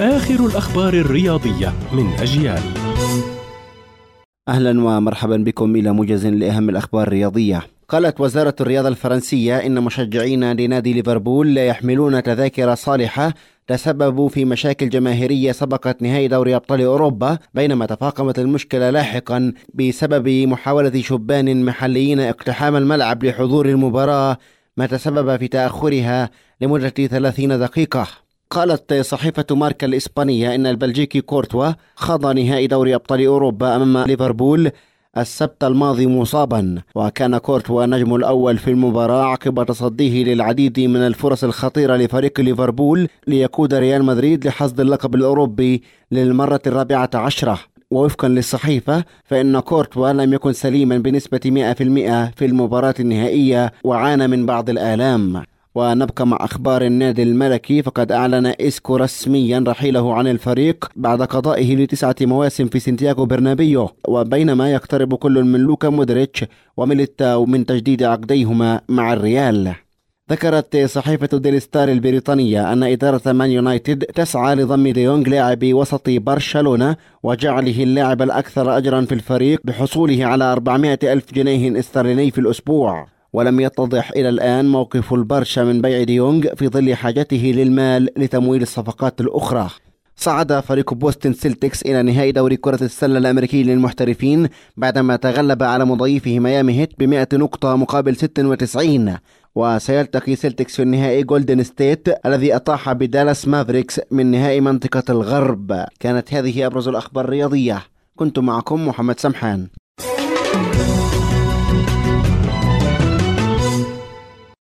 آخر الأخبار الرياضية من أجيال. أهلا ومرحبا بكم إلى موجز لأهم الأخبار الرياضية. قالت وزارة الرياضة الفرنسية إن مشجعين لنادي ليفربول لا يحملون تذاكر صالحة تسببوا في مشاكل جماهيرية سبقت نهائي دوري أبطال أوروبا بينما تفاقمت المشكلة لاحقا بسبب محاولة شبان محليين اقتحام الملعب لحضور المباراة ما تسبب في تأخرها لمدة 30 دقيقة. قالت صحيفة ماركا الإسبانية إن البلجيكي كورتوا خاض نهائي دوري أبطال أوروبا أمام ليفربول السبت الماضي مصابا. وكان كورتوا النجم الأول في المباراة عقب تصديه للعديد من الفرص الخطيرة لفريق ليفربول ليقود ريال مدريد لحصد اللقب الأوروبي للمرة الرابعة عشرة. ووفقا للصحيفة فإن كورتوا لم يكن سليما بنسبة 100% في المباراة النهائية وعانى من بعض الآلام. ونبقى مع أخبار النادي الملكي فقد أعلن إسكو رسميا رحيله عن الفريق بعد قضائه لتسعة مواسم في سانتياغو برنابيو. وبينما يقترب كل من لوكا مودريتش وميليتاو من تجديد عقديهما مع الريال. ذكرت صحيفة ديلي ستار البريطانية أن إدارة مان يونايتد تسعى لضم ديونغ لاعب وسط برشلونة وجعله اللاعب الأكثر أجرا في الفريق بحصوله على 400 ألف جنيه استرليني في الأسبوع. ولم يتضح إلى الآن موقف البرشا من بيع ديونغ في ظل حاجته للمال لتمويل الصفقات الأخرى. صعد فريق بوستن سيلتكس إلى نهائي دوري كرة السلة الأمريكي للمحترفين بعدما تغلب على مضيفه ميامي هيت ب 100 نقطة مقابل 96 وسيلتقي سيلتكس في النهائي جولدن ستيت الذي أطاح بدالاس مافريكس من نهائي منطقة الغرب. كانت هذه أبرز الأخبار الرياضية. كنت معكم محمد سمحان.